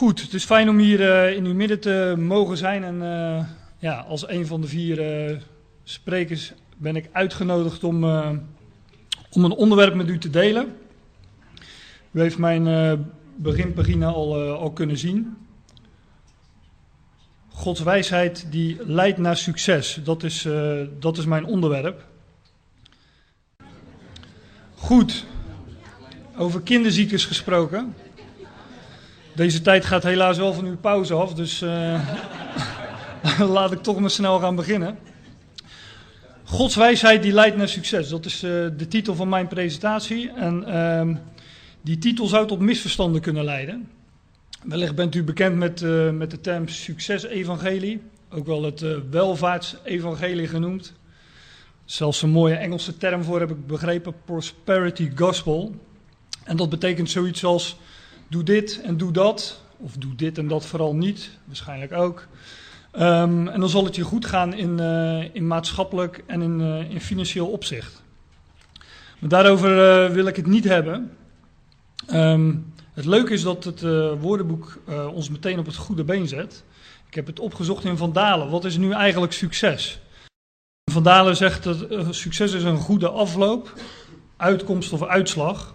Goed, het is fijn om hier uh, in uw midden te mogen zijn. En uh, ja, als een van de vier uh, sprekers ben ik uitgenodigd om, om een onderwerp met u te delen. U heeft mijn beginpagina al, al kunnen zien. Gods wijsheid die leidt naar succes. Dat is, dat is mijn onderwerp. Goed, over kinderziektes gesproken. Deze tijd gaat helaas wel van uw pauze af, dus uh, laat ik toch maar snel gaan beginnen. Gods wijsheid die leidt naar succes. Dat is uh, de titel van mijn presentatie. En uh, die titel zou tot misverstanden kunnen leiden. Wellicht bent u bekend met, uh, met de term succesevangelie. Ook wel het welvaartsevangelie genoemd. Zelfs een mooie Engelse term voor heb ik begrepen, prosperity gospel. En dat betekent zoiets als doe dit en doe dat. Of doe dit en dat vooral niet, waarschijnlijk ook. Um, en dan zal het je goed gaan in, uh, in maatschappelijk en in, uh, in, financieel opzicht. Maar daarover uh, wil ik het niet hebben. Um, het leuke is dat het woordenboek ons meteen op het goede been zet. Ik heb het opgezocht in Van Dalen. Wat is nu eigenlijk succes? Van Dalen zegt dat succes is een goede afloop, uitkomst of uitslag.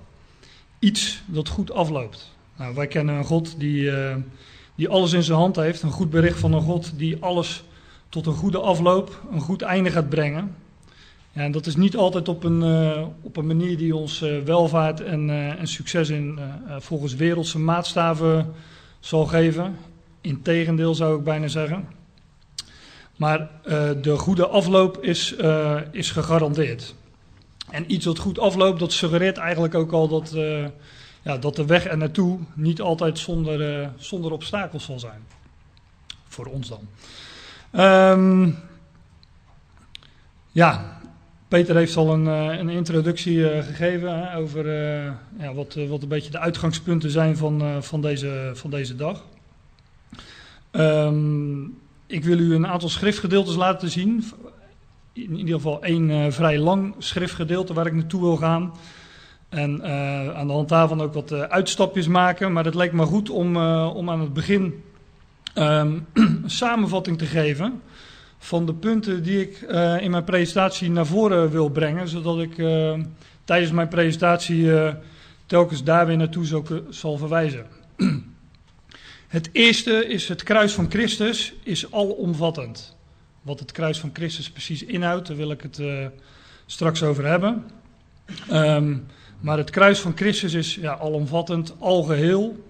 Iets dat goed afloopt. Nou, wij kennen een God die, uh, die alles in zijn hand heeft. Een goed bericht van een God die alles tot een goede afloop, een goed einde gaat brengen. Ja, en dat is niet altijd op een, uh, op een manier die ons uh, welvaart en, en, succes in, volgens wereldse maatstaven zal geven. Integendeel zou ik bijna zeggen. Maar de goede afloop is, is gegarandeerd. En iets wat goed afloopt, dat suggereert eigenlijk ook al dat ja, dat de weg er naartoe niet altijd zonder, uh, zonder obstakels zal zijn. Voor ons dan. Um, ja, Peter heeft al een, uh, een introductie uh, gegeven hè, over ja, wat, wat een beetje de uitgangspunten zijn van, van, deze, van deze dag. Um, ik wil u een aantal schriftgedeeltes laten zien. In ieder geval één vrij lang schriftgedeelte waar ik naartoe wil gaan. En uh, aan de hand daarvan ook wat uh, uitstapjes maken. Maar het lijkt me goed om, uh, om aan het begin um, een samenvatting te geven van de punten die ik in mijn presentatie naar voren wil brengen. Zodat ik tijdens mijn presentatie telkens daar weer naartoe zal, zal verwijzen. het eerste is het kruis van Christus is alomvattend. Wat het kruis van Christus precies inhoudt, daar wil ik het straks over hebben. Um, maar het kruis van Christus is ja, alomvattend, algeheel.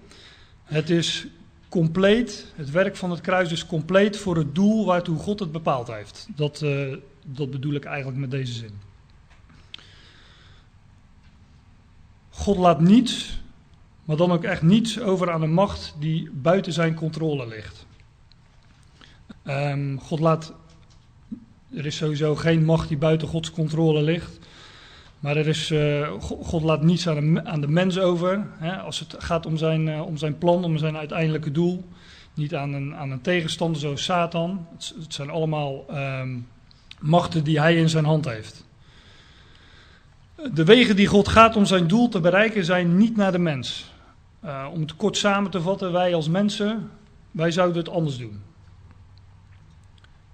Het is compleet, het werk van het kruis is compleet voor het doel waartoe God het bepaald heeft. Dat, uh, dat bedoel ik eigenlijk met deze zin. God laat niets, maar dan ook echt niets over aan een macht die buiten zijn controle ligt. Um, God laat, er is sowieso geen macht die buiten Gods controle ligt. Maar er is, uh, God laat niets aan de, aan de mens over. Hè, als het gaat om zijn, uh, om zijn plan, om zijn uiteindelijke doel. Niet aan een, aan een tegenstander zoals Satan. Het, zijn allemaal um, machten die hij in zijn hand heeft. De wegen die God gaat om zijn doel te bereiken zijn niet naar de mens. Uh, om het kort samen te vatten, wij als mensen, wij zouden het anders doen.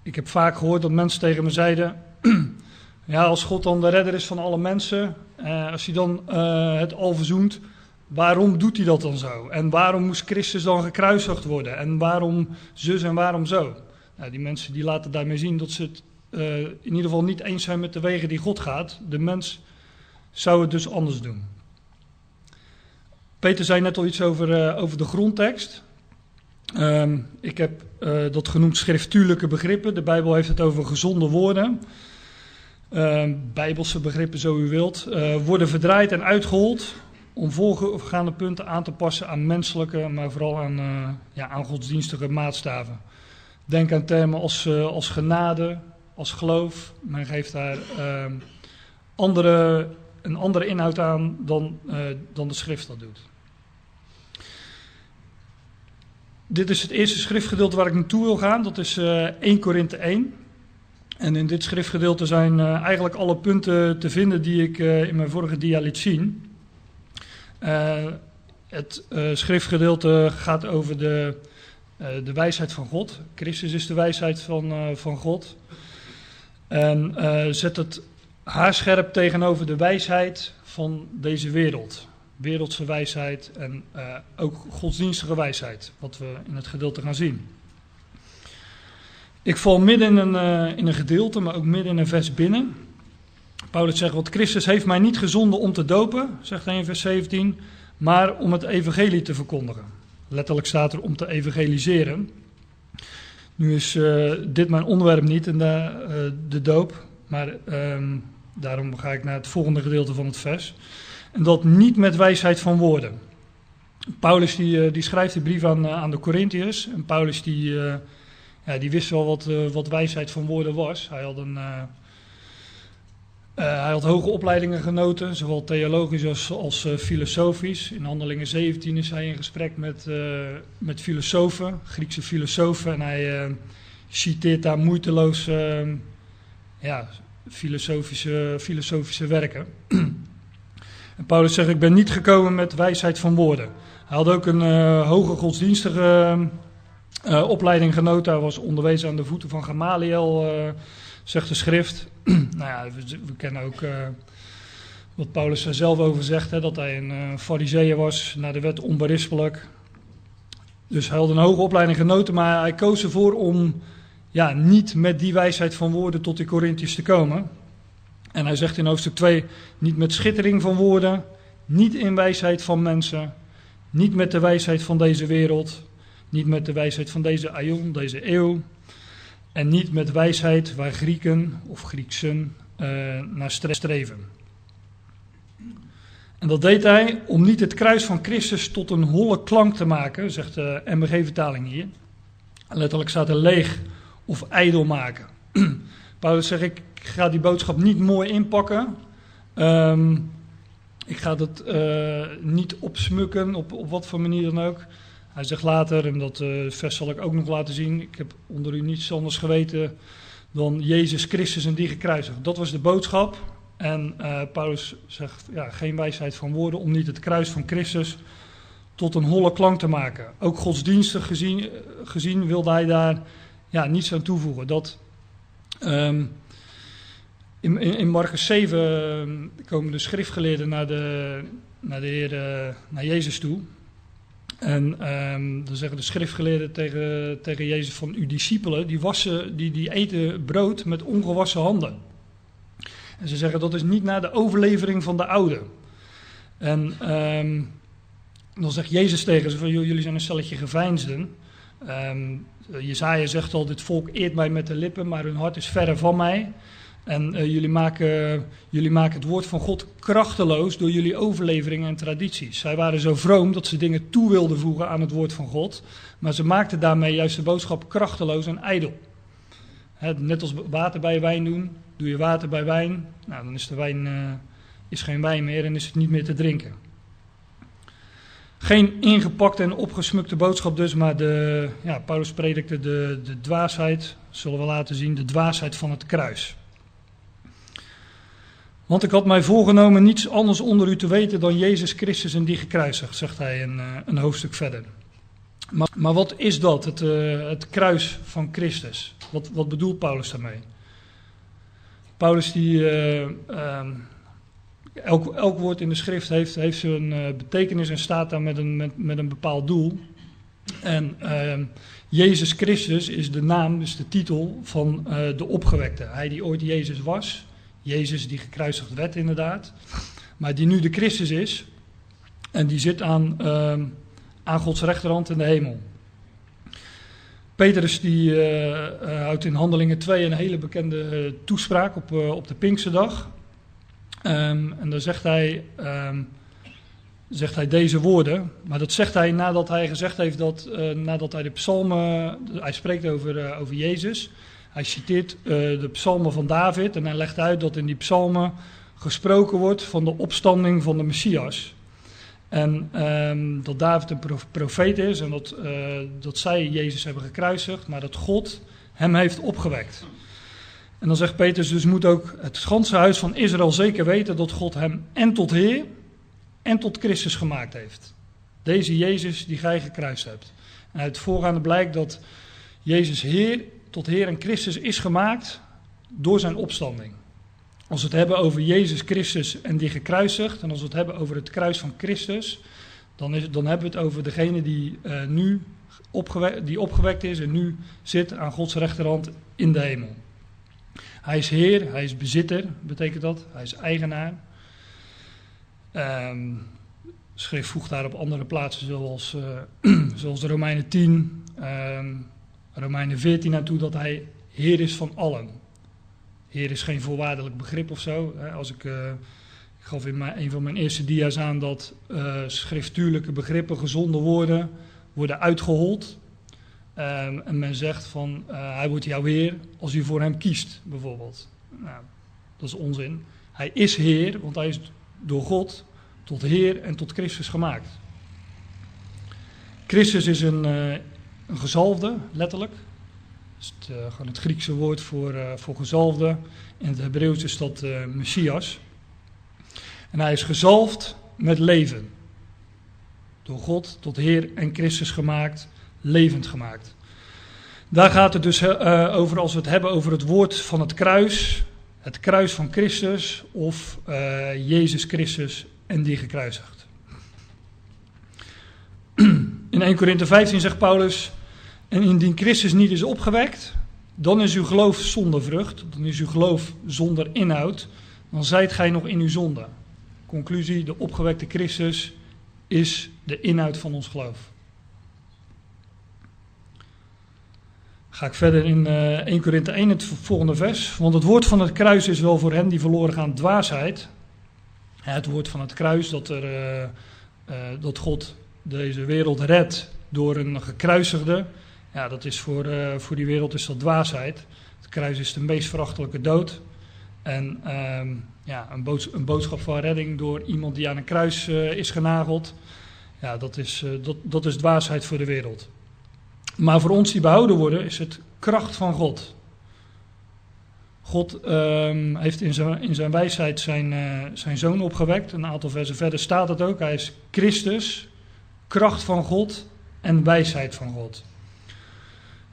Ik heb vaak gehoord dat mensen tegen me zeiden. Ja, als God dan de redder is van alle mensen, eh, als hij dan uh, het al verzoent, waarom doet hij dat dan zo? En waarom moest Christus dan gekruisigd worden? En waarom zus en waarom zo? Nou, die mensen die laten daarmee zien dat ze het uh, in ieder geval niet eens zijn met de wegen die God gaat. De mens zou het dus anders doen. Peter zei net al iets over, over de grondtekst. Um, ik heb dat genoemd schriftuurlijke begrippen. De Bijbel heeft het over gezonde woorden uh, bijbelse begrippen zo u wilt, uh, worden verdraaid en uitgehold om voorgaande punten aan te passen aan menselijke, maar vooral aan, uh, ja, aan godsdienstige maatstaven. Denk aan termen als, uh, als genade, als geloof. Men geeft daar ehm, andere, een andere inhoud aan dan, dan de schrift dat doet. Dit is het eerste schriftgedeelte waar ik naartoe wil gaan. Dat is 1 Korinthe 1. En in dit schriftgedeelte zijn uh, eigenlijk alle punten te vinden die ik uh, in mijn vorige dia liet zien. Uh, Het schriftgedeelte gaat over de, de wijsheid van God. Christus is de wijsheid van, van God. En zet het haarscherp tegenover de wijsheid van deze wereld. Wereldse wijsheid en ook godsdienstige wijsheid, wat we in het gedeelte gaan zien. Ik val midden in een, uh, in een gedeelte, maar ook midden in een vers binnen. Paulus zegt, want Christus heeft mij niet gezonden om te dopen, zegt hij in vers 17, maar om het evangelie te verkondigen. Letterlijk staat er om te evangeliseren. Nu is uh, dit mijn onderwerp niet, en de, uh, de doop, maar um, daarom ga ik naar het volgende gedeelte van het vers. En dat niet met wijsheid van woorden. Paulus die, die schrijft de brief aan, aan de Corinthiërs, en Paulus die ja, die wist wel wat, uh, wat wijsheid van woorden was. Hij had, een, uh, uh, hij had hoge opleidingen genoten, zowel theologisch als, als filosofisch. In Handelingen 17 is hij in gesprek met, met filosofen, Griekse filosofen. En hij citeert daar moeiteloos ja, filosofische, filosofische werken. en Paulus zegt, ik ben niet gekomen met wijsheid van woorden. Hij had ook een hoge godsdienstige uh, opleiding. Hij was onderwezen aan de voeten van Gamaliel, uh, zegt de schrift. nou ja, we, kennen ook uh, wat Paulus er zelf over zegt, hè, dat hij een fariseeër was, naar de wet onberispelijk. Dus hij had een hoge opleiding genoten, maar hij koos ervoor om ja, niet met die wijsheid van woorden tot de Corinthiërs te komen. En hij zegt in hoofdstuk 2, niet met schittering van woorden, niet in wijsheid van mensen, niet met de wijsheid van deze wereld, niet met de wijsheid van deze aion, deze eeuw. En niet met wijsheid waar Grieken of Grieksen uh, naar streven. En dat deed hij om niet het kruis van Christus tot een holle klank te maken, zegt de MBG-vertaling hier. Letterlijk staat er leeg of ijdel maken. Paulus zegt, ik ga die boodschap niet mooi inpakken. Um, ik ga het uh, niet opsmukken, op, op wat voor manier dan ook. Hij zegt later, en dat uh, vers zal ik ook nog laten zien, ik heb onder u niets anders geweten dan Jezus Christus en die gekruisigd. Dat was de boodschap. En uh, Paulus zegt, ja, geen wijsheid van woorden om niet het kruis van Christus tot een holle klank te maken. Ook godsdienstig gezien, gezien wilde hij daar ja, niets aan toevoegen. Dat, um, in, in, Marcus 7 uh, komen de schriftgeleerden naar de, naar de Heer, naar Jezus toe. En um, dan zeggen de schriftgeleerden tegen, tegen Jezus van uw discipelen, die, wassen, die, die eten brood met ongewassen handen. En ze zeggen dat is niet naar de overlevering van de oude. En um, dan zegt Jezus tegen ze van jullie zijn een stelletje geveinsden. Um, Jezaja zegt al, dit volk eert mij met de lippen, maar hun hart is verre van mij. En uh, jullie, maken, jullie maken het woord van God krachteloos door jullie overleveringen en tradities. Zij waren zo vroom dat ze dingen toe wilden voegen aan het woord van God. Maar ze maakten daarmee juist de boodschap krachteloos en ijdel. Net als water bij wijn doen. Doe je water bij wijn, nou, dan is de wijn uh, is geen wijn meer en is het niet meer te drinken. Geen ingepakte en opgesmukte boodschap dus, maar de, ja, Paulus predikte de, de dwaasheid, zullen we laten zien, de dwaasheid van het kruis. Want ik had mij voorgenomen niets anders onder u te weten dan Jezus Christus en die gekruisigd, zegt hij een, eh, een hoofdstuk verder. Maar, maar, wat is dat, het, uh, het kruis van Christus? Wat, wat, bedoelt Paulus daarmee? Paulus die, uh, uh, elk, elk, woord in de schrift heeft, heeft zijn betekenis en staat daar met een, met, met een bepaald doel. En ehm, Jezus Christus is de naam, dus de titel van de opgewekte. Hij die ooit Jezus was, Jezus die gekruisigd werd inderdaad, maar die nu de Christus is en die zit aan, uh, aan Gods rechterhand in de hemel. Petrus die uh, uh, houdt in Handelingen 2 een hele bekende uh, toespraak op, op de Pinksterdag. Um, en dan zegt hij, um, zegt hij deze woorden, maar dat zegt hij nadat hij gezegd heeft dat, nadat hij de psalmen, hij spreekt over, over Jezus, hij citeert uh, de psalmen van David en hij legt uit dat in die psalmen gesproken wordt van de opstanding van de Messias. En um, dat David een profeet is en dat, uh, dat zij Jezus hebben gekruisigd, maar dat God hem heeft opgewekt. En dan zegt Petrus, dus moet ook het ganse huis van Israël zeker weten dat God hem en tot Heer en tot Christus gemaakt heeft. Deze Jezus die gij gekruist hebt. En uit het voorgaande blijkt dat Jezus Heer tot Heer en Christus is gemaakt door zijn opstanding. Als we het hebben over Jezus Christus en die gekruisigd, en als we het hebben over het kruis van Christus, dan, is, dan hebben we het over degene die uh, nu opgewekt, die opgewekt is en nu zit aan Gods rechterhand in de hemel. Hij is Heer, hij is bezitter, betekent dat. Hij is eigenaar. Um, schrift voegt daar op andere plaatsen, zoals, uh, zoals de Romeinen 10, um, ehm, Romeinen 14 naartoe, dat hij Heer is van allen. Heer is geen voorwaardelijk begrip of zo. Als ik, uh, ik gaf in mijn, een van mijn eerste dia's aan dat uh, schriftuurlijke begrippen, gezonde woorden, worden uitgehold. Um, en men zegt van, uh, hij wordt jouw Heer als u voor hem kiest, bijvoorbeeld. Nou, dat is onzin. Hij is Heer, want hij is door God tot Heer en tot Christus gemaakt. Christus is een, een gezalfde, letterlijk. Dat is het, uh, gewoon het Griekse woord voor, uh, voor gezalfde. In het Hebreeuws is dat Messias. En hij is gezalfd met leven. Door God tot Heer en Christus gemaakt, levend gemaakt. Daar gaat het dus over als we het hebben over het woord van het kruis. Het kruis van Christus of Jezus Christus en die gekruisigd. In 1 Korinthe 15 zegt Paulus: En indien Christus niet is opgewekt, dan is uw geloof zonder vrucht, dan is uw geloof zonder inhoud, dan zijt gij nog in uw zonde. Conclusie: de opgewekte Christus is de inhoud van ons geloof. Ga ik verder in uh, 1 Korinthe 1, het volgende vers. Want het woord van het kruis is wel voor hen die verloren gaan dwaasheid, het woord van het kruis, dat, er, uh, uh, dat God deze wereld redt door een gekruisigde. Ja, dat is voor, uh, voor die wereld is dat dwaasheid. Het kruis is de meest verachtelijke dood. En ehm, ja, een, een, boodschap van redding door iemand die aan een kruis is genageld. Ja, dat is, dat, dat is dwaasheid voor de wereld. Maar voor ons die behouden worden, is het kracht van God. God um, heeft in zijn, in zijn wijsheid zijn, zijn zoon opgewekt. Een aantal versen verder staat het ook. Hij is Christus, kracht van God en wijsheid van God.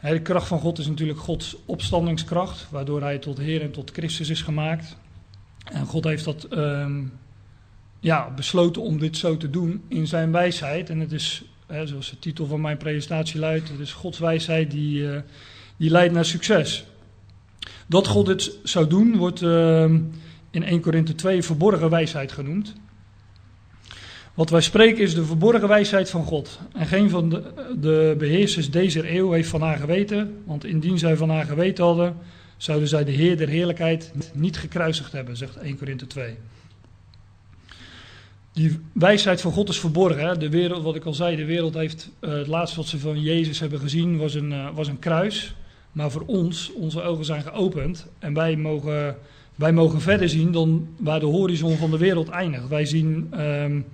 De kracht van God is natuurlijk Gods opstandingskracht, waardoor hij tot Heer en tot Christus is gemaakt. En God heeft dat um, ja, besloten om dit zo te doen in zijn wijsheid. En het is, hè, zoals de titel van mijn presentatie luidt, het is Gods wijsheid die, uh, die leidt naar succes. Dat God dit zou doen, wordt uh, in 1 Korinthe 2 verborgen wijsheid genoemd. Wat wij spreken is de verborgen wijsheid van God. En geen van de, de beheersers deze eeuw heeft van haar geweten, want indien zij van haar geweten hadden, zouden zij de Heer der Heerlijkheid niet gekruisigd hebben, zegt 1 Korinthe 2. Die wijsheid van God is verborgen. Hè? De wereld, wat ik al zei, de wereld heeft, uh, het laatste wat ze van Jezus hebben gezien was een, uh, was een kruis. Maar voor ons, onze ogen zijn geopend en wij mogen, wij mogen verder zien dan waar de horizon van de wereld eindigt. Wij zien um,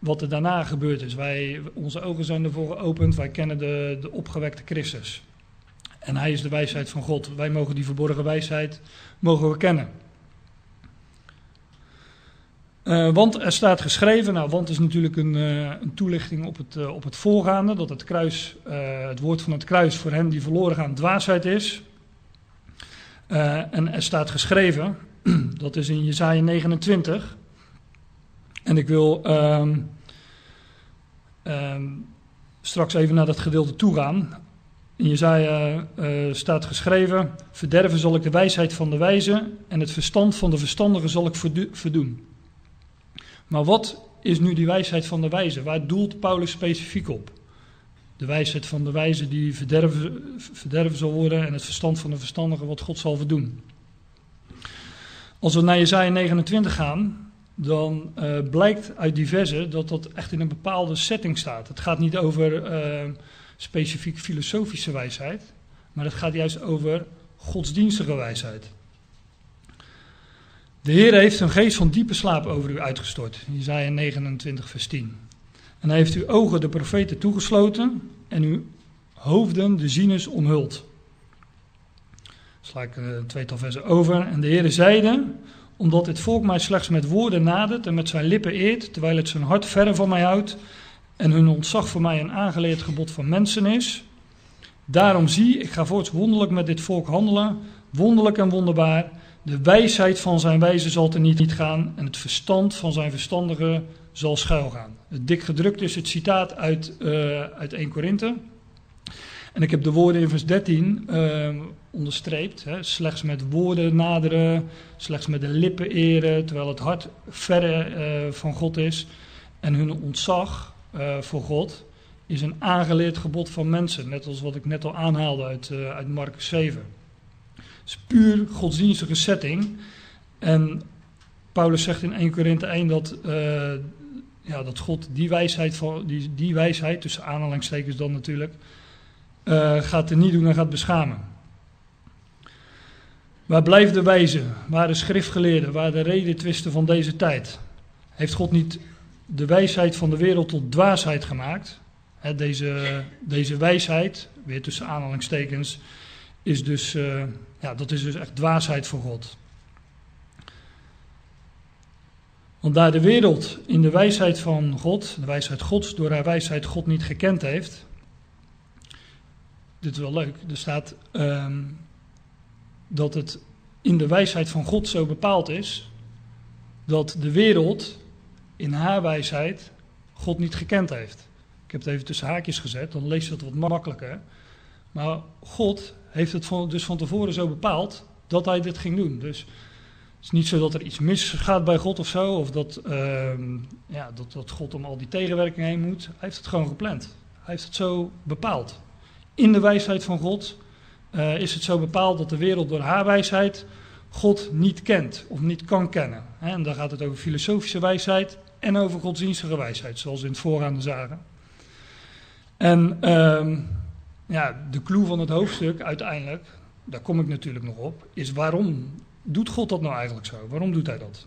wat er daarna gebeurd is. Wij, onze ogen zijn ervoor geopend, wij kennen de, de opgewekte Christus. En hij is de wijsheid van God. Wij mogen die verborgen wijsheid mogen we kennen. Uh, want er staat geschreven, nou, want is natuurlijk een, uh, een toelichting op het, uh, op het voorgaande, dat het kruis, het woord van het kruis voor hen die verloren gaan dwaasheid is. en er staat geschreven, dat is in Jesaja 29. En ik wil um, um, straks even naar dat gedeelte toe gaan. In Jezaja staat geschreven, verderven zal ik de wijsheid van de wijze en het verstand van de verstandigen zal ik verdoen. Maar wat is nu die wijsheid van de wijze? Waar doelt Paulus specifiek op? De wijsheid van de wijze die verderven, verderven zal worden en het verstand van de verstandige wat God zal verdoen. Als we naar Jezaja 29 gaan, dan uh, blijkt uit diverse dat dat echt in een bepaalde setting staat. Het gaat niet over uh, specifiek filosofische wijsheid, maar het gaat juist over godsdienstige wijsheid. De Heer heeft een geest van diepe slaap over u uitgestort. Isaiah 29, vers 10. En hij heeft uw ogen de profeten toegesloten en uw hoofden de zieners omhuld. Sla ik een tweetal versen over. En de Heer zeide, omdat dit volk mij slechts met woorden nadert en met zijn lippen eert, terwijl het zijn hart verre van mij houdt, en hun ontzag voor mij een aangeleerd gebod van mensen is. Daarom zie, ik ga voorts wonderlijk met dit volk handelen, wonderlijk en wonderbaar. De wijsheid van zijn wijze zal er niet, gaan en het verstand van zijn verstandige zal schuilgaan. Het dik gedrukt is het citaat uit, uh, uit 1 Korinthe. En ik heb de woorden in vers 13 uh, ehm, onderstreept. Hè. Slechts met woorden naderen, slechts met de lippen eren, terwijl het hart verre uh, van God is. En hun ontzag uh, voor God is een aangeleerd gebod van mensen. Net als wat ik net al aanhaalde uit, uit Marcus 7. Het is puur godsdienstige setting. En Paulus zegt in 1 Korinthe 1 dat, ja, dat God die wijsheid, van, die, die wijsheid, tussen aanhalingstekens dan natuurlijk uh, gaat er niet doen en gaat beschamen. Waar blijft de wijze? Waar de schriftgeleerden? Waar de redetwisten van deze tijd? Heeft God niet de wijsheid van de wereld tot dwaasheid gemaakt? deze, deze wijsheid, weer tussen aanhalingstekens, is dus, uh, ja, dat is dus echt dwaasheid voor God. Want daar de wereld in de wijsheid van God, de wijsheid Gods, door haar wijsheid God niet gekend heeft, dit is wel leuk, er staat um, dat het in de wijsheid van God zo bepaald is dat de wereld in haar wijsheid God niet gekend heeft. Ik heb het even tussen haakjes gezet, dan lees je het wat makkelijker. Maar God heeft het dus van tevoren zo bepaald dat hij dit ging doen. Dus het is niet zo dat er iets misgaat bij God of zo, of dat, uh, ja, dat, dat God om al die tegenwerking heen moet. Hij heeft het gewoon gepland. Hij heeft het zo bepaald in de wijsheid van God uh, is het zo bepaald dat de wereld door haar wijsheid God niet kent of niet kan kennen. En dan gaat het over filosofische wijsheid en over godsdienstige wijsheid, zoals in het voorgaande zagen. En uh, ja, de clue van het hoofdstuk uiteindelijk, daar kom ik natuurlijk nog op, is waarom doet God dat nou eigenlijk zo? Waarom doet hij dat?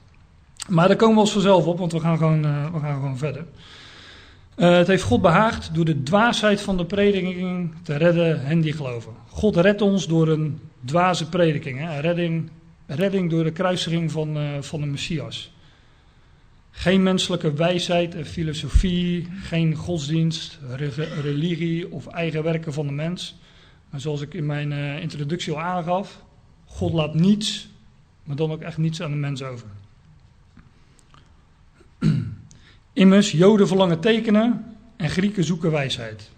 Maar daar komen we ons vanzelf op, want we gaan gewoon, uh, we gaan gewoon verder. Uh, het heeft God behaagd door de dwaasheid van de prediking te redden hen die geloven. God redt ons door een dwaze prediking. Hè? Redding, redding door de kruisiging van, uh, van de Messias. Geen menselijke wijsheid en filosofie, geen godsdienst, religie of eigen werken van de mens. Maar zoals ik in mijn uh, introductie al aangaf, God laat niets, maar dan ook echt niets aan de mens over. Immers, Joden verlangen tekenen en Grieken zoeken wijsheid.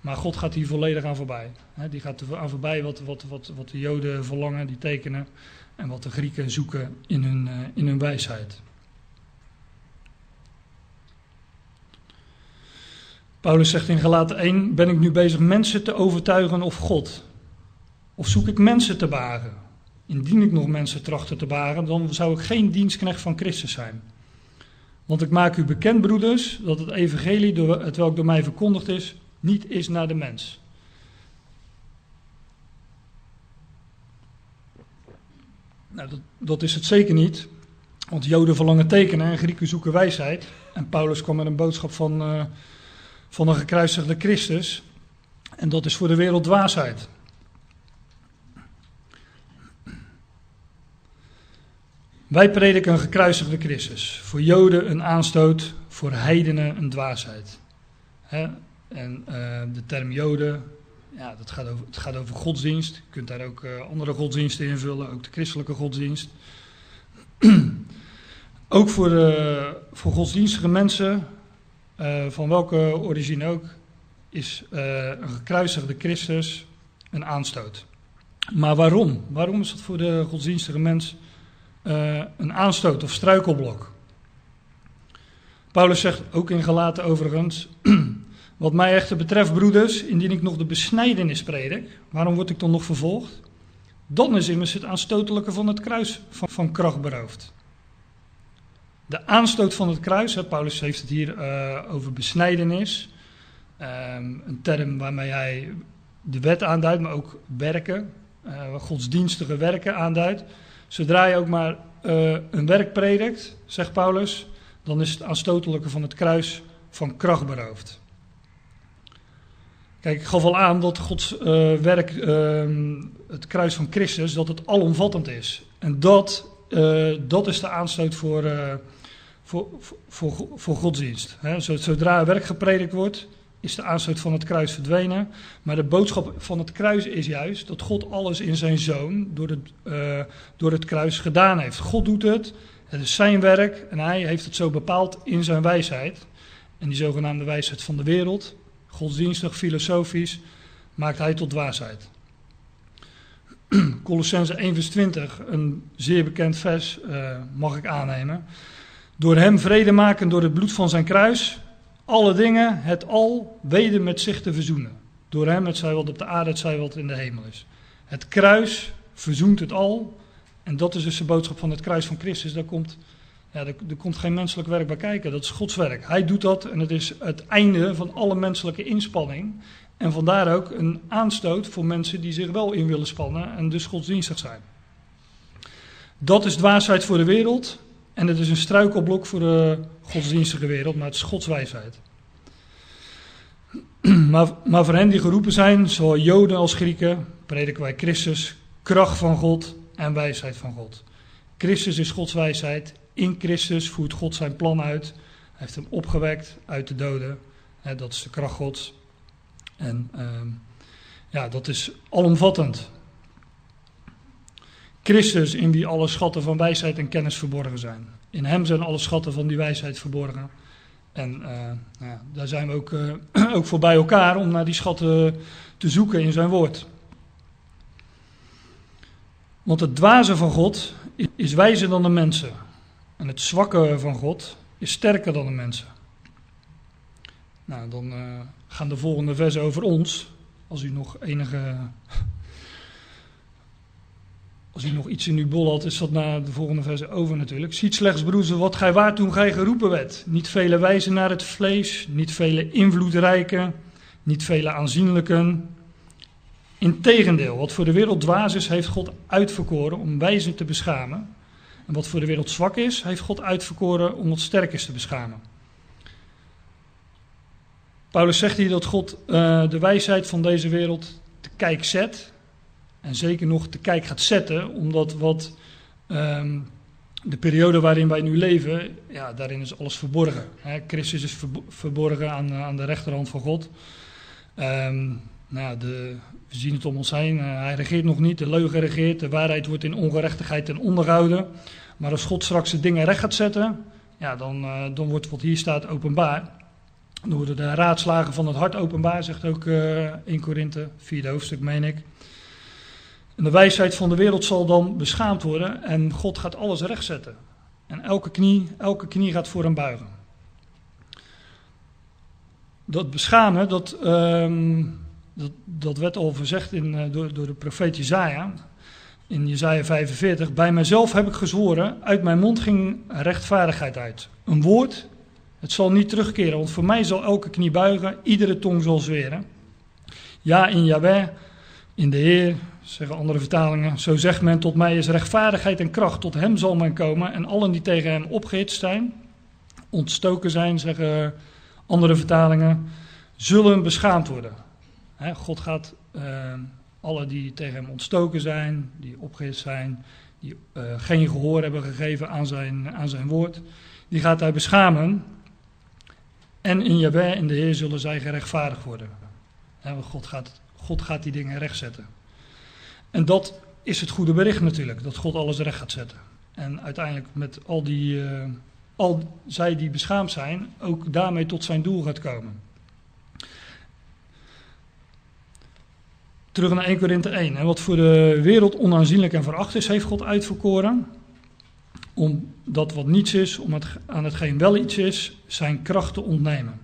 Maar God gaat hier volledig aan voorbij. die gaat aan voorbij wat, wat, wat, wat de Joden verlangen, die tekenen, en wat de Grieken zoeken in hun, uh, in hun wijsheid. Paulus zegt in Galaten 1: Ben ik nu bezig mensen te overtuigen of God? Of zoek ik mensen te baren? Indien ik nog mensen trachten te baren, dan zou ik geen dienstknecht van Christus zijn. Want ik maak u bekend, broeders, dat het evangelie, door, het welk door mij verkondigd is, niet is naar de mens. Nou, dat, dat is het zeker niet. Want Joden verlangen tekenen en Grieken zoeken wijsheid. En Paulus kwam met een boodschap van, uh, van een gekruisigde Christus. En dat is voor de wereld dwaasheid. Wij prediken een gekruisigde Christus. Voor Joden een aanstoot, voor heidenen een dwaasheid. En uh, de term Joden, ja, dat gaat over, het gaat over godsdienst. Je kunt daar ook uh, andere godsdiensten invullen, ook de christelijke godsdienst. ook voor, uh, voor godsdienstige mensen, van welke origine ook, is een gekruisigde Christus een aanstoot. Maar waarom? Waarom is dat voor de godsdienstige mens uh, een aanstoot of struikelblok. Paulus zegt ook in Galaten overigens, wat mij echter betreft broeders, indien ik nog de besnijdenis predik, waarom word ik dan nog vervolgd? Dan is immers het aanstotelijke van het kruis van, van kracht beroofd. De aanstoot van het kruis, Paulus heeft het hier uh, over besnijdenis, um, een term waarmee hij de wet aanduidt, maar ook werken, uh, godsdienstige werken aanduidt. Zodra je ook maar uh, een werk predikt, zegt Paulus, dan is het aanstotelijke van het kruis van kracht beroofd. Kijk, ik gaf al aan dat Gods uh, werk, uh, het kruis van Christus, dat het alomvattend is. En dat, uh, dat is de aanstoot voor, voor, voor, voor godsdienst. Hè. Zodra er werk gepredikt wordt, is de aanstoot van het kruis verdwenen. Maar de boodschap van het kruis is juist dat God alles in zijn zoon door het, uh, door het kruis gedaan heeft. God doet het, het is zijn werk en hij heeft het zo bepaald in zijn wijsheid. En die zogenaamde wijsheid van de wereld, godsdienstig, filosofisch, maakt hij tot dwaasheid. Colossense 1 vers 20, een zeer bekend vers, uh, mag ik aannemen. Door hem vrede maken door het bloed van zijn kruis, alle dingen, het al, weder met zich te verzoenen. Door hem, het zij wat op de aarde, het zij wat in de hemel is. Het kruis verzoent het al. En dat is dus de boodschap van het kruis van Christus. Daar komt, ja, er komt geen menselijk werk bij kijken. Dat is Gods werk. Hij doet dat en het is het einde van alle menselijke inspanning. En vandaar ook een aanstoot voor mensen die zich wel in willen spannen en dus godsdienstig zijn. Dat is dwaasheid voor de wereld. En het is een struikelblok voor de godsdienstige wereld, maar het is Gods wijsheid. Maar, maar voor hen die geroepen zijn, zowel Joden als Grieken, prediken wij Christus, kracht van God en wijsheid van God. Christus is Gods wijsheid. In Christus voert God zijn plan uit. Hij heeft hem opgewekt uit de doden. Dat is de kracht Gods. En uh, ja, dat is alomvattend. Christus in wie alle schatten van wijsheid en kennis verborgen zijn. In hem zijn alle schatten van die wijsheid verborgen. En uh, nou ja, daar zijn we ook, uh, ook voor bij elkaar om naar die schatten te zoeken in zijn woord. Want het dwaze van God is wijzer dan de mensen. En het zwakke van God is sterker dan de mensen. Nou, dan uh, gaan de volgende versen over ons. Als u nog enige als u nog iets in uw bol had, is dat na de volgende verse over natuurlijk. Ziet slechts, broeder, wat gij waard toen gij geroepen werd. Niet vele wijzen naar het vlees, niet vele invloedrijke, niet vele aanzienlijken. Integendeel, wat voor de wereld dwaas is, heeft God uitverkoren om wijzen te beschamen. En wat voor de wereld zwak is, heeft God uitverkoren om wat sterk is te beschamen. Paulus zegt hier dat God uh, de wijsheid van deze wereld te kijk zet en zeker nog te kijk gaat zetten, omdat wat um, de periode waarin wij nu leven, ja, daarin is alles verborgen. Hè. Christus is verborgen aan, aan de rechterhand van God. Um, nou, de, we zien het om ons heen. Uh, hij regeert nog niet, de leugen regeert, de waarheid wordt in ongerechtigheid ten onderhouden. Maar als God straks de dingen recht gaat zetten, ja, dan, uh, dan wordt wat hier staat openbaar. Dan worden de raadslagen van het hart openbaar, zegt ook uh, 1 Korinthe, vierde hoofdstuk, meen ik. En de wijsheid van de wereld zal dan beschaamd worden en God gaat alles rechtzetten. En elke knie, elke knie gaat voor hem buigen. Dat beschamen, dat, um, dat, werd al verzegd in, uh, door, door de profeet Jezaja. In Jezaja 45. Bij mijzelf heb ik gezworen, uit mijn mond ging rechtvaardigheid uit. Een woord, het zal niet terugkeren, want voor mij zal elke knie buigen, iedere tong zal zweren. Ja, in Yahweh, in de Heer, zeggen andere vertalingen. Zo zegt men, tot mij is rechtvaardigheid en kracht, tot hem zal men komen. En allen die tegen hem opgehitst zijn, ontstoken zijn, zeggen andere vertalingen, zullen beschaamd worden. God gaat uh, alle die tegen hem ontstoken zijn, die opgehitst zijn, die uh, geen gehoor hebben gegeven aan zijn, aan zijn woord, die gaat hij beschamen. En in Jahweh, in de Heer, zullen zij gerechtvaardigd worden. God gaat, God gaat die dingen rechtzetten. En dat is het goede bericht natuurlijk, dat God alles recht gaat zetten. En uiteindelijk met al die, uh, al zij die beschaamd zijn, ook daarmee tot zijn doel gaat komen. Terug naar 1 Korinthe 1. En wat voor de wereld onaanzienlijk en veracht is, heeft God uitverkoren. Om dat wat niets is, om het, aan hetgeen wel iets is, zijn kracht te ontnemen.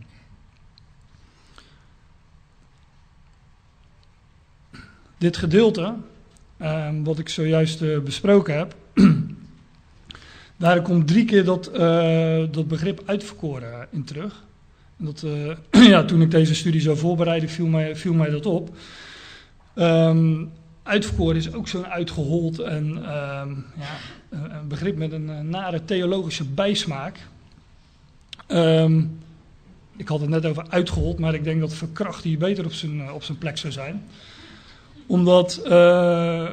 Dit gedeelte Ehm, wat ik zojuist uh, besproken heb. Daar komt drie keer dat, uh, dat begrip uitverkoren in terug. Dat, uh, ja, toen ik deze studie zou voorbereiden, viel mij, viel mij dat op. Um, uitverkoren is ook zo'n uitgehold en um, ja, een begrip met een nare theologische bijsmaak. ik had het net over uitgehold, maar ik denk dat verkracht hier beter op zijn, op zijn plek zou zijn omdat, uh,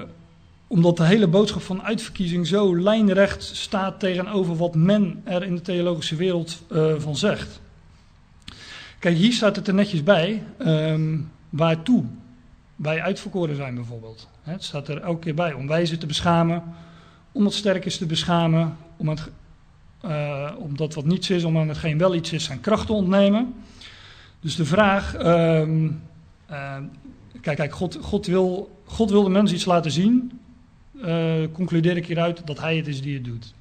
omdat de hele boodschap van uitverkiezing zo lijnrecht staat tegenover wat men er in de theologische wereld uh, van zegt. Kijk, hier staat het er netjes bij. Um, waartoe wij uitverkoren zijn bijvoorbeeld. Het staat er elke keer bij. Om wijzen te beschamen, om wat sterk is te beschamen, om, het, uh, wat niets is, om aan hetgeen wel iets is zijn kracht te ontnemen. Dus de vraag, uh, kijk, kijk God, God, wil, God de mens iets laten zien. Uh, concludeer ik hieruit dat hij het is die het doet.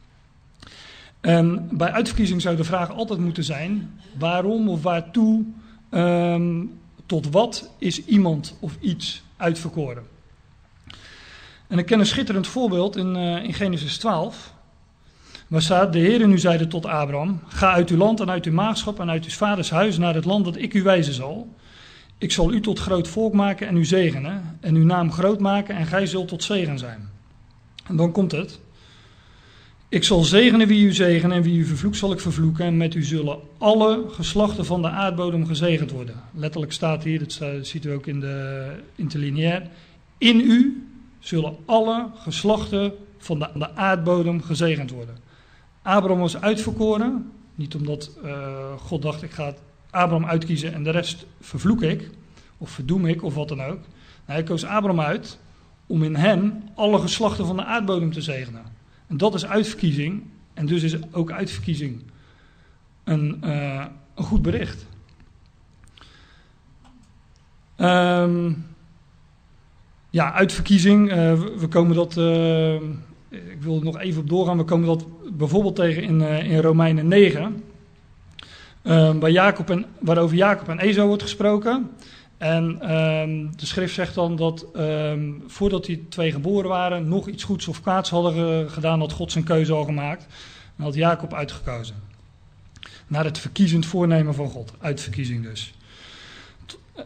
En bij uitverkiezing zou de vraag altijd moeten zijn: waarom of waartoe, um, tot wat is iemand of iets uitverkoren? En ik ken een schitterend voorbeeld in, uh, in Genesis 12. Waar staat, de Heer nu zeide tot Abraham, ga uit uw land en uit uw maagschap en uit uw vaders huis naar het land dat ik u wijzen zal. Ik zal u tot groot volk maken en u zegenen en uw naam groot maken en gij zult tot zegen zijn. En dan komt het. Ik zal zegenen wie u zegenen en wie u vervloekt zal ik vervloeken. En met u zullen alle geslachten van de aardbodem gezegend worden. Letterlijk staat hier, dat ziet u ook in de interlineair. In u zullen alle geslachten van de, de aardbodem gezegend worden. Abraham was uitverkoren. Niet omdat uh, God dacht, ik ga Abraham uitkiezen en de rest vervloek ik. Of verdoem ik, of wat dan ook. hij koos Abraham uit om in hem alle geslachten van de aardbodem te zegenen. En dat is uitverkiezing. En dus is ook uitverkiezing een, uh, een goed bericht. Um, ja, uitverkiezing. Uh, we, komen dat. Uh, ik wil er nog even op doorgaan. We komen dat bijvoorbeeld tegen in, in Romeinen 9. Ehm, Jacob en, waarover Jacob en Ezo wordt gesproken. En um, de schrift zegt dan dat um, voordat die twee geboren waren, nog iets goeds of kwaads hadden gedaan, had God zijn keuze al gemaakt. En had Jacob uitgekozen. Naar het verkiezend voornemen van God. Uitverkiezing dus.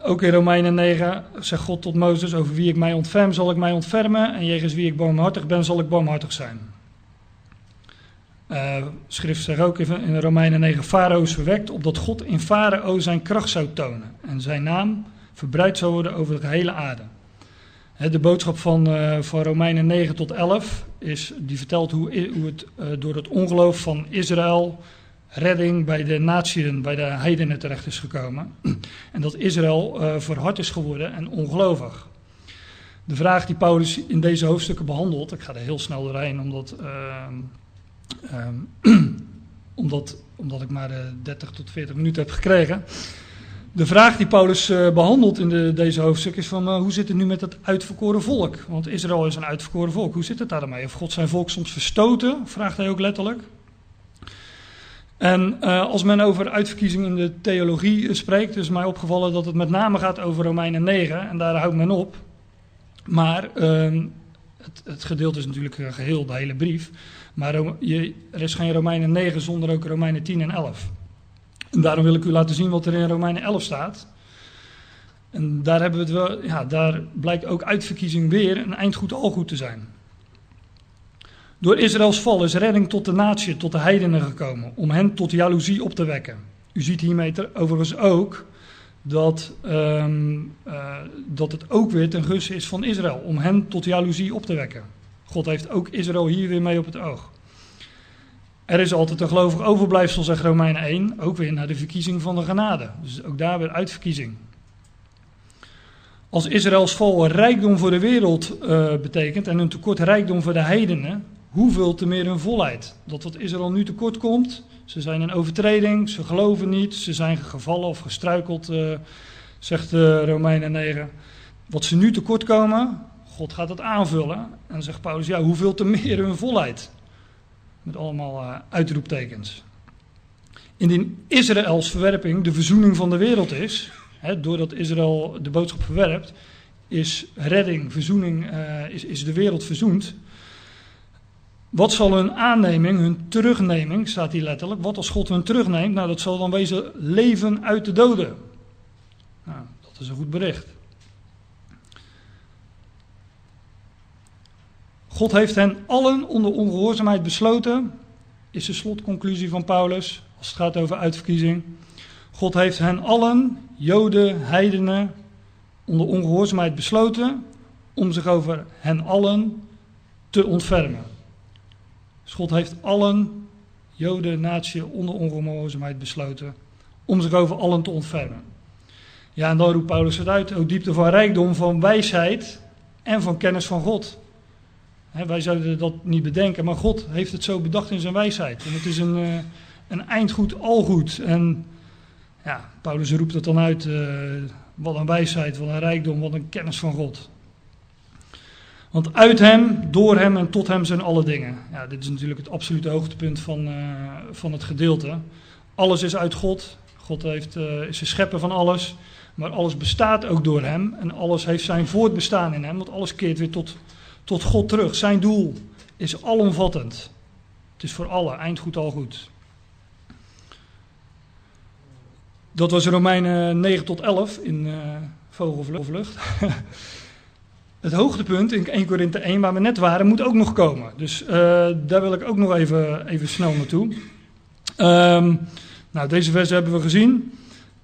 Ook in Romeinen 9 zegt God tot Mozes: Over wie ik mij ontferm, zal ik mij ontfermen. En jegens wie ik barmhartig ben, zal ik barmhartig zijn. Uh, schrift zegt ook in Romeinen 9: Farao is verwekt, opdat God in Farao zijn kracht zou tonen. En zijn naam verbreid zou worden over de gehele aarde. De boodschap van, uh, van Romeinen 9 tot 11 is, die vertelt hoe, hoe het uh, door het ongeloof van Israël redding bij de natieën, bij de heidenen terecht is gekomen. En dat Israël verhard is geworden en ongelovig. De vraag die Paulus in deze hoofdstukken behandelt, ik ga er heel snel doorheen omdat, omdat, omdat ik maar 30 tot 40 minuten heb gekregen. De vraag die Paulus uh, behandelt in de, deze hoofdstuk is van uh, hoe zit het nu met het uitverkoren volk? Want Israël is een uitverkoren volk. Hoe zit het daarmee? Of God zijn volk soms verstoten? Vraagt hij ook letterlijk. En als men over uitverkiezing in de theologie spreekt, is mij opgevallen dat het met name gaat over Romeinen 9. En daar houdt men op. Maar ehm, het, het, gedeelte is natuurlijk geheel de hele brief. Maar er is geen Romeinen 9 zonder ook Romeinen 10 en 11. En daarom wil ik u laten zien wat er in Romeinen 11 staat. En daar, hebben we het wel, ja, daar blijkt ook uitverkiezing weer een eindgoed al goed te zijn. Door Israëls val is redding tot de natie, tot de heidenen gekomen, om hen tot jaloezie op te wekken. U ziet hiermee overigens ook dat, um, uh, dat het ook weer ten gunste is van Israël, om hen tot jaloezie op te wekken. God heeft ook Israël hier weer mee op het oog. Er is altijd een gelovig overblijfsel, zegt Romeinen 1, ook weer naar de verkiezing van de genade. Dus ook daar weer uitverkiezing. Als Israëls vol rijkdom voor de wereld uh, betekent en een tekort rijkdom voor de heidenen, hoeveel te meer hun volheid? Dat wat Israël nu tekort komt, ze zijn in overtreding, ze geloven niet, ze zijn gevallen of gestruikeld, uh, zegt uh, Romeinen 9. Wat ze nu tekort komen, God gaat het aanvullen. En zegt Paulus, ja, hoeveel te meer hun volheid? Met allemaal uh, uitroeptekens. Indien Israëls verwerping de verzoening van de wereld is, hè, doordat Israël de boodschap verwerpt, is redding, verzoening, uh, is, is de wereld verzoend. Wat zal hun aanneming, hun terugneming, staat hier letterlijk, wat als God hun terugneemt? Nou, dat zal dan wezen leven uit de doden. Nou, dat is een goed bericht. God heeft hen allen onder ongehoorzaamheid besloten, is de slotconclusie van Paulus, als het gaat over uitverkiezing. God heeft hen allen, Joden, heidenen, onder ongehoorzaamheid besloten om zich over hen allen te ontfermen. Dus God heeft allen, Joden, natie, onder ongehoorzaamheid besloten om zich over allen te ontfermen. Ja, en dan roept Paulus het uit, o diepte van rijkdom, van wijsheid en van kennis van God. Wij zouden dat niet bedenken, maar God heeft het zo bedacht in zijn wijsheid. En het is een, uh, een eindgoed, algoed. En ja, Paulus roept het dan uit, uh, wat een wijsheid, wat een rijkdom, wat een kennis van God. Want uit hem, door hem en tot hem zijn alle dingen. Ja, dit is natuurlijk het absolute hoogtepunt van, uh, van het gedeelte. Alles is uit God. God heeft, is de schepper van alles. Maar alles bestaat ook door hem. En alles heeft zijn voortbestaan in hem. Want alles keert weer tot, tot God terug. Zijn doel is alomvattend. Het is voor alle, eindgoed al goed. Dat was Romeinen 9 tot 11 in uh, vogelvlucht. het hoogtepunt in 1 Korinthe 1, waar we net waren, moet ook nog komen. Dus uh, daar wil ik ook nog even, even snel naartoe. Um, nou, deze versen hebben we gezien.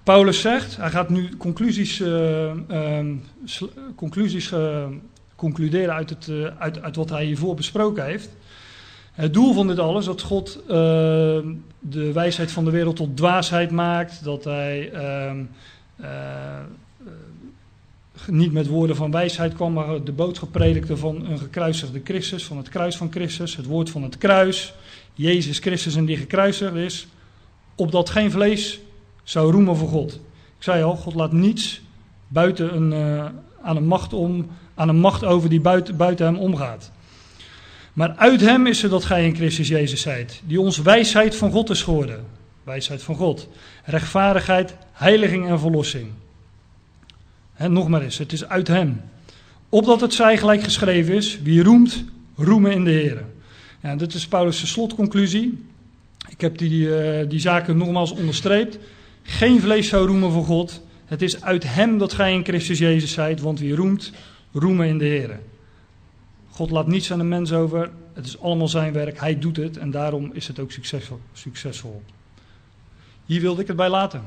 Paulus zegt, hij gaat nu conclusies, uh, um, conclusies concluderen uit, het, uh, uit, uit wat hij hiervoor besproken heeft. Het doel van dit alles, dat God de wijsheid van de wereld tot dwaasheid maakt, dat hij ehm, niet met woorden van wijsheid kwam, maar de boodschap predikte van een gekruisigde Christus, van het kruis van Christus, het woord van het kruis, Jezus Christus en die gekruisigd is, opdat geen vlees zou roemen voor God. Ik zei al, God laat niets buiten een, uh, aan, een macht om, aan een macht over die buiten, buiten hem omgaat. Maar uit hem is er dat gij in Christus Jezus zijt, die ons wijsheid van God is geworden. Wijsheid van God. Rechtvaardigheid, heiliging en verlossing. En nog maar eens, het is uit hem. Opdat het zij gelijk geschreven is, wie roemt, roemen in de Heer. Ja, dit is Paulus' slotconclusie. Ik heb die, uh, die zaken nogmaals onderstreept. Geen vlees zou roemen voor God. Het is uit hem dat gij in Christus Jezus zijt, want wie roemt, roemen in de Heer. God laat niets aan de mens over. Het is allemaal zijn werk. Hij doet het en daarom is het ook succesvol. succesvol. Hier wilde ik het bij laten.